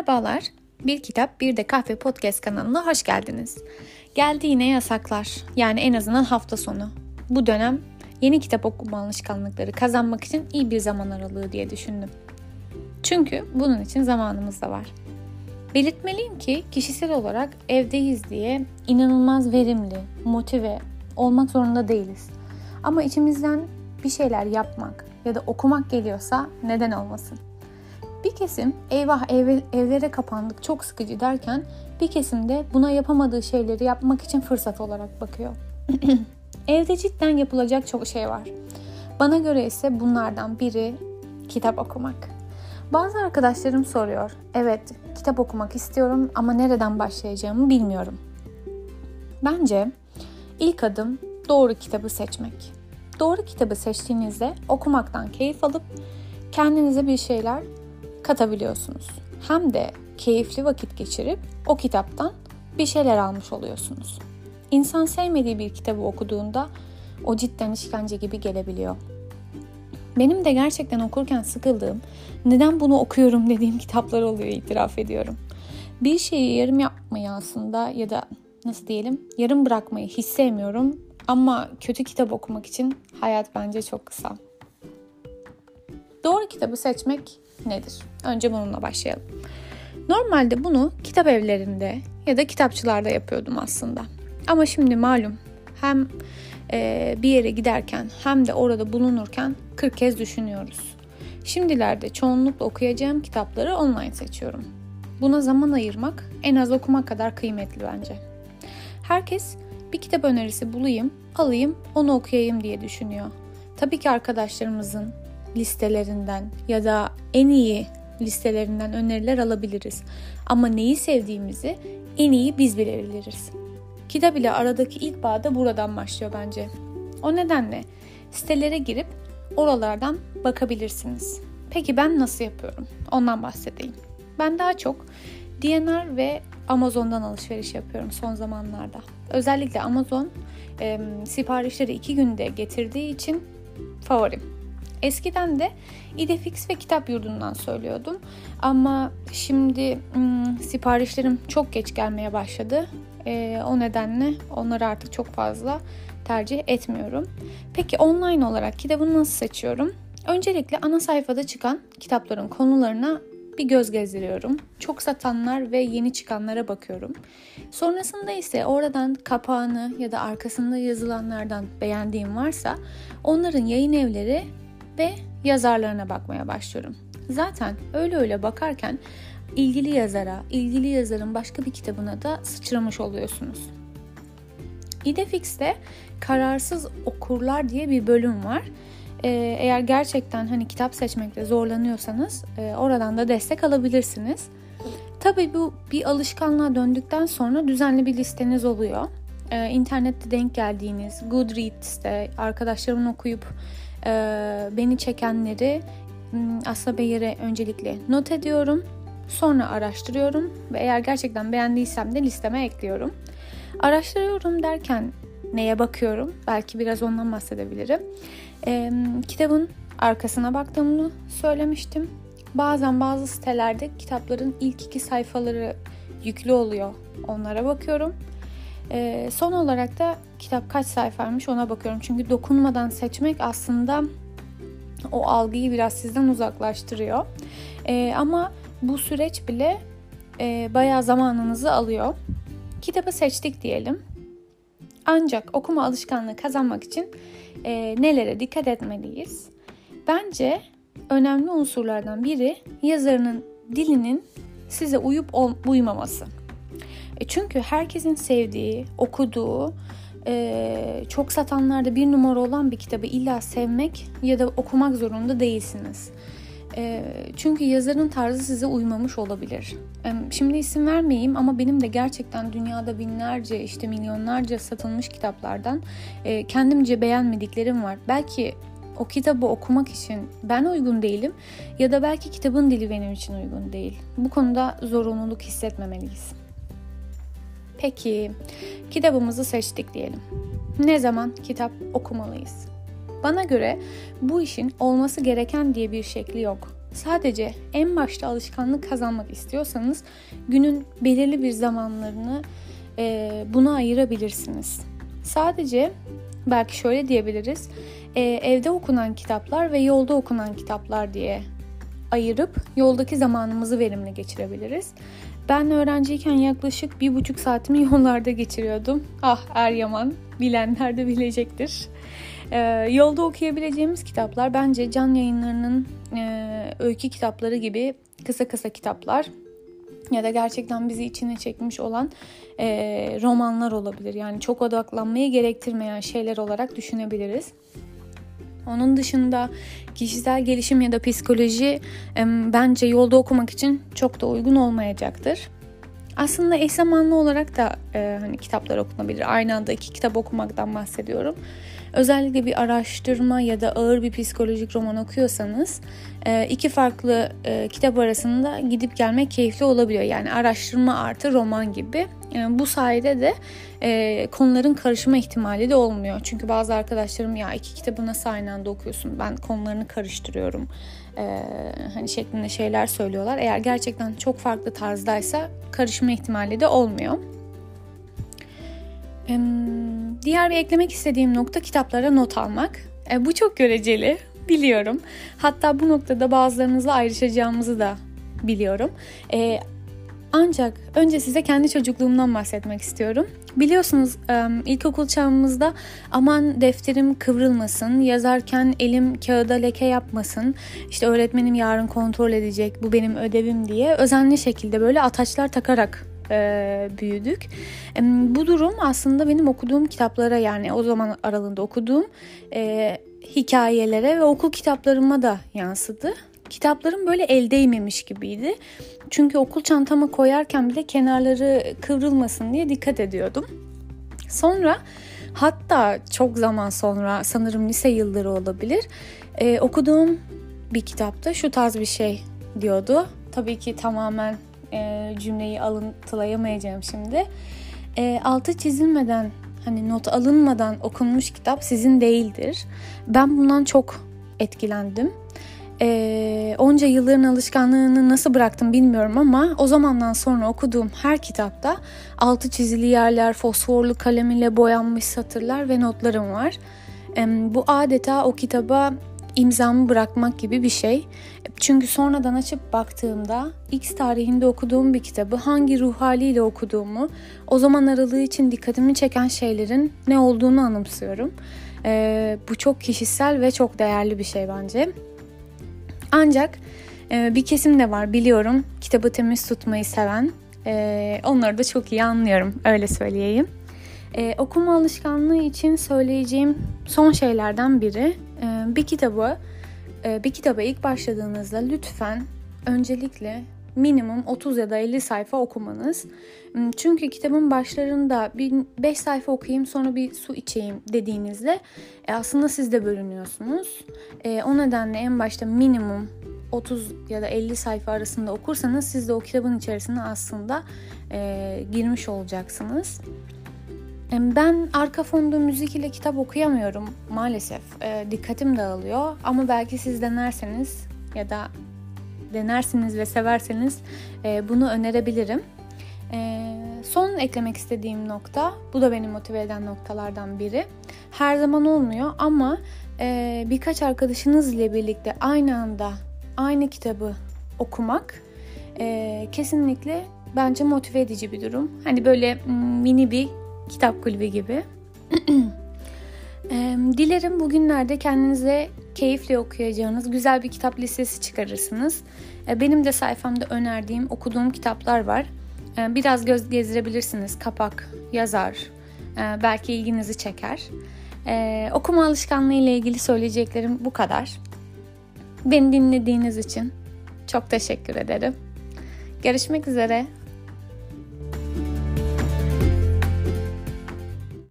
Merhabalar. Bir Kitap Bir de Kahve Podcast kanalına hoş geldiniz. Geldi yine yasaklar. Yani en azından hafta sonu. Bu dönem yeni kitap okuma alışkanlıkları kazanmak için iyi bir zaman aralığı diye düşündüm. Çünkü bunun için zamanımız da var. Belirtmeliyim ki kişisel olarak evdeyiz diye inanılmaz verimli, motive olmak zorunda değiliz. Ama içimizden bir şeyler yapmak ya da okumak geliyorsa neden olmasın? Bir kesim eyvah ev, evlere kapandık çok sıkıcı derken bir kesim de buna yapamadığı şeyleri yapmak için fırsat olarak bakıyor. Evde cidden yapılacak çok şey var. Bana göre ise bunlardan biri kitap okumak. Bazı arkadaşlarım soruyor. Evet, kitap okumak istiyorum ama nereden başlayacağımı bilmiyorum. Bence ilk adım doğru kitabı seçmek. Doğru kitabı seçtiğinizde okumaktan keyif alıp kendinize bir şeyler katabiliyorsunuz. Hem de keyifli vakit geçirip o kitaptan bir şeyler almış oluyorsunuz. İnsan sevmediği bir kitabı okuduğunda o cidden işkence gibi gelebiliyor. Benim de gerçekten okurken sıkıldığım, neden bunu okuyorum dediğim kitaplar oluyor itiraf ediyorum. Bir şeyi yarım yapmayı aslında ya da nasıl diyelim yarım bırakmayı hiç sevmiyorum ama kötü kitap okumak için hayat bence çok kısa. Doğru kitabı seçmek nedir? Önce bununla başlayalım. Normalde bunu kitap evlerinde ya da kitapçılarda yapıyordum aslında. Ama şimdi malum hem e, bir yere giderken hem de orada bulunurken 40 kez düşünüyoruz. Şimdilerde çoğunlukla okuyacağım kitapları online seçiyorum. Buna zaman ayırmak en az okumak kadar kıymetli bence. Herkes bir kitap önerisi bulayım, alayım, onu okuyayım diye düşünüyor. Tabii ki arkadaşlarımızın listelerinden ya da en iyi listelerinden öneriler alabiliriz. Ama neyi sevdiğimizi en iyi biz bilebiliriz. Kitap ile aradaki ilk bağ da buradan başlıyor bence. O nedenle sitelere girip oralardan bakabilirsiniz. Peki ben nasıl yapıyorum? Ondan bahsedeyim. Ben daha çok DNR ve Amazon'dan alışveriş yapıyorum son zamanlarda. Özellikle Amazon e, siparişleri iki günde getirdiği için favorim. Eskiden de İdefix ve Kitap Yurdu'ndan söylüyordum. Ama şimdi ım, siparişlerim çok geç gelmeye başladı. E, o nedenle onları artık çok fazla tercih etmiyorum. Peki online olarak kitabını nasıl seçiyorum? Öncelikle ana sayfada çıkan kitapların konularına bir göz gezdiriyorum. Çok satanlar ve yeni çıkanlara bakıyorum. Sonrasında ise oradan kapağını ya da arkasında yazılanlardan beğendiğim varsa onların yayın evleri ve yazarlarına bakmaya başlıyorum. Zaten öyle öyle bakarken ilgili yazara, ilgili yazarın başka bir kitabına da sıçramış oluyorsunuz. İdefix'te kararsız okurlar diye bir bölüm var. Ee, eğer gerçekten hani kitap seçmekte zorlanıyorsanız e, oradan da destek alabilirsiniz. Tabii bu bir alışkanlığa döndükten sonra düzenli bir listeniz oluyor. Ee, internette denk geldiğiniz Goodreads'te arkadaşlarımın okuyup e, beni çekenleri hmm, aslında yere öncelikle not ediyorum. Sonra araştırıyorum ve eğer gerçekten beğendiysem de listeme ekliyorum. Araştırıyorum derken neye bakıyorum? Belki biraz ondan bahsedebilirim. E, kitabın arkasına baktığımı söylemiştim. Bazen bazı sitelerde kitapların ilk iki sayfaları yüklü oluyor. Onlara bakıyorum. E, son olarak da kitap kaç sayfaymış ona bakıyorum. Çünkü dokunmadan seçmek aslında o algıyı biraz sizden uzaklaştırıyor. E, ama bu süreç bile e, bayağı zamanınızı alıyor. Kitabı seçtik diyelim. Ancak okuma alışkanlığı kazanmak için e, nelere dikkat etmeliyiz? Bence önemli unsurlardan biri yazarının dilinin size uyup uymaması. E çünkü herkesin sevdiği, okuduğu, e, çok satanlarda bir numara olan bir kitabı illa sevmek ya da okumak zorunda değilsiniz. E, çünkü yazarın tarzı size uymamış olabilir. Şimdi isim vermeyeyim ama benim de gerçekten dünyada binlerce işte milyonlarca satılmış kitaplardan kendimce beğenmediklerim var. Belki o kitabı okumak için ben uygun değilim ya da belki kitabın dili benim için uygun değil. Bu konuda zorunluluk hissetmemeliyiz. Peki kitabımızı seçtik diyelim. Ne zaman kitap okumalıyız? Bana göre bu işin olması gereken diye bir şekli yok. Sadece en başta alışkanlık kazanmak istiyorsanız günün belirli bir zamanlarını e, buna ayırabilirsiniz. Sadece belki şöyle diyebiliriz. E, evde okunan kitaplar ve yolda okunan kitaplar diye ayırıp yoldaki zamanımızı verimli geçirebiliriz. Ben öğrenciyken yaklaşık bir buçuk saatimi yollarda geçiriyordum. Ah Eryaman bilenler de bilecektir. Ee, yolda okuyabileceğimiz kitaplar bence can yayınlarının e, öykü kitapları gibi kısa kısa kitaplar ya da gerçekten bizi içine çekmiş olan e, romanlar olabilir. Yani çok odaklanmayı gerektirmeyen şeyler olarak düşünebiliriz. Onun dışında kişisel gelişim ya da psikoloji bence yolda okumak için çok da uygun olmayacaktır. Aslında eş zamanlı olarak da e, hani kitaplar okunabilir. Aynı anda iki kitap okumaktan bahsediyorum. Özellikle bir araştırma ya da ağır bir psikolojik roman okuyorsanız e, iki farklı e, kitap arasında gidip gelmek keyifli olabiliyor. Yani araştırma artı roman gibi. Yani bu sayede de e, konuların karışma ihtimali de olmuyor. Çünkü bazı arkadaşlarım ya iki kitabı nasıl aynı anda okuyorsun? Ben konularını karıştırıyorum. E, hani şeklinde şeyler söylüyorlar. Eğer gerçekten çok farklı tarzdaysa karışma ihtimali de olmuyor. Diğer bir eklemek istediğim nokta kitaplara not almak. E, bu çok göreceli biliyorum. Hatta bu noktada bazılarınızla ayrışacağımızı da biliyorum. E, ancak önce size kendi çocukluğumdan bahsetmek istiyorum. Biliyorsunuz ilkokul çağımızda aman defterim kıvrılmasın, yazarken elim kağıda leke yapmasın, işte öğretmenim yarın kontrol edecek, bu benim ödevim diye özenli şekilde böyle ataçlar takarak büyüdük. Bu durum aslında benim okuduğum kitaplara yani o zaman aralığında okuduğum hikayelere ve okul kitaplarıma da yansıdı. Kitaplarım böyle el değmemiş gibiydi. Çünkü okul çantama koyarken bile kenarları kıvrılmasın diye dikkat ediyordum. Sonra hatta çok zaman sonra sanırım lise yılları olabilir. Ee, okuduğum bir kitapta şu tarz bir şey diyordu. Tabii ki tamamen e, cümleyi alıntılayamayacağım şimdi. E, altı çizilmeden hani not alınmadan okunmuş kitap sizin değildir. Ben bundan çok etkilendim. E, onca yılların alışkanlığını nasıl bıraktım bilmiyorum ama o zamandan sonra okuduğum her kitapta altı çizili yerler, fosforlu kalem ile boyanmış satırlar ve notlarım var. E, bu adeta o kitaba imzamı bırakmak gibi bir şey. Çünkü sonradan açıp baktığımda X tarihinde okuduğum bir kitabı hangi ruh haliyle okuduğumu, o zaman aralığı için dikkatimi çeken şeylerin ne olduğunu anımsıyorum. Ee, bu çok kişisel ve çok değerli bir şey bence. Ancak e, bir kesim de var biliyorum kitabı temiz tutmayı seven. E, onları da çok iyi anlıyorum öyle söyleyeyim. E, okuma alışkanlığı için söyleyeceğim son şeylerden biri e, bir kitabı e, bir kitaba ilk başladığınızda lütfen öncelikle minimum 30 ya da 50 sayfa okumanız. Hmm, çünkü kitabın başlarında bir 5 sayfa okuyayım sonra bir su içeyim dediğinizde e, aslında siz de bölünüyorsunuz. E, o nedenle en başta minimum 30 ya da 50 sayfa arasında okursanız siz de o kitabın içerisine aslında e, girmiş olacaksınız. Ben arka fonda müzik ile kitap okuyamıyorum maalesef. Dikkatim dağılıyor ama belki siz denerseniz ya da denersiniz ve severseniz e, bunu önerebilirim. E, son eklemek istediğim nokta, bu da beni motive eden noktalardan biri. Her zaman olmuyor ama e, birkaç arkadaşınız ile birlikte aynı anda aynı kitabı okumak e, kesinlikle bence motive edici bir durum. Hani böyle mini bir kitap kulübü gibi. Dilerim bugünlerde kendinize keyifle okuyacağınız güzel bir kitap listesi çıkarırsınız. Benim de sayfamda önerdiğim, okuduğum kitaplar var. Biraz göz gezdirebilirsiniz. Kapak, yazar, belki ilginizi çeker. Okuma alışkanlığı ile ilgili söyleyeceklerim bu kadar. Beni dinlediğiniz için çok teşekkür ederim. Görüşmek üzere.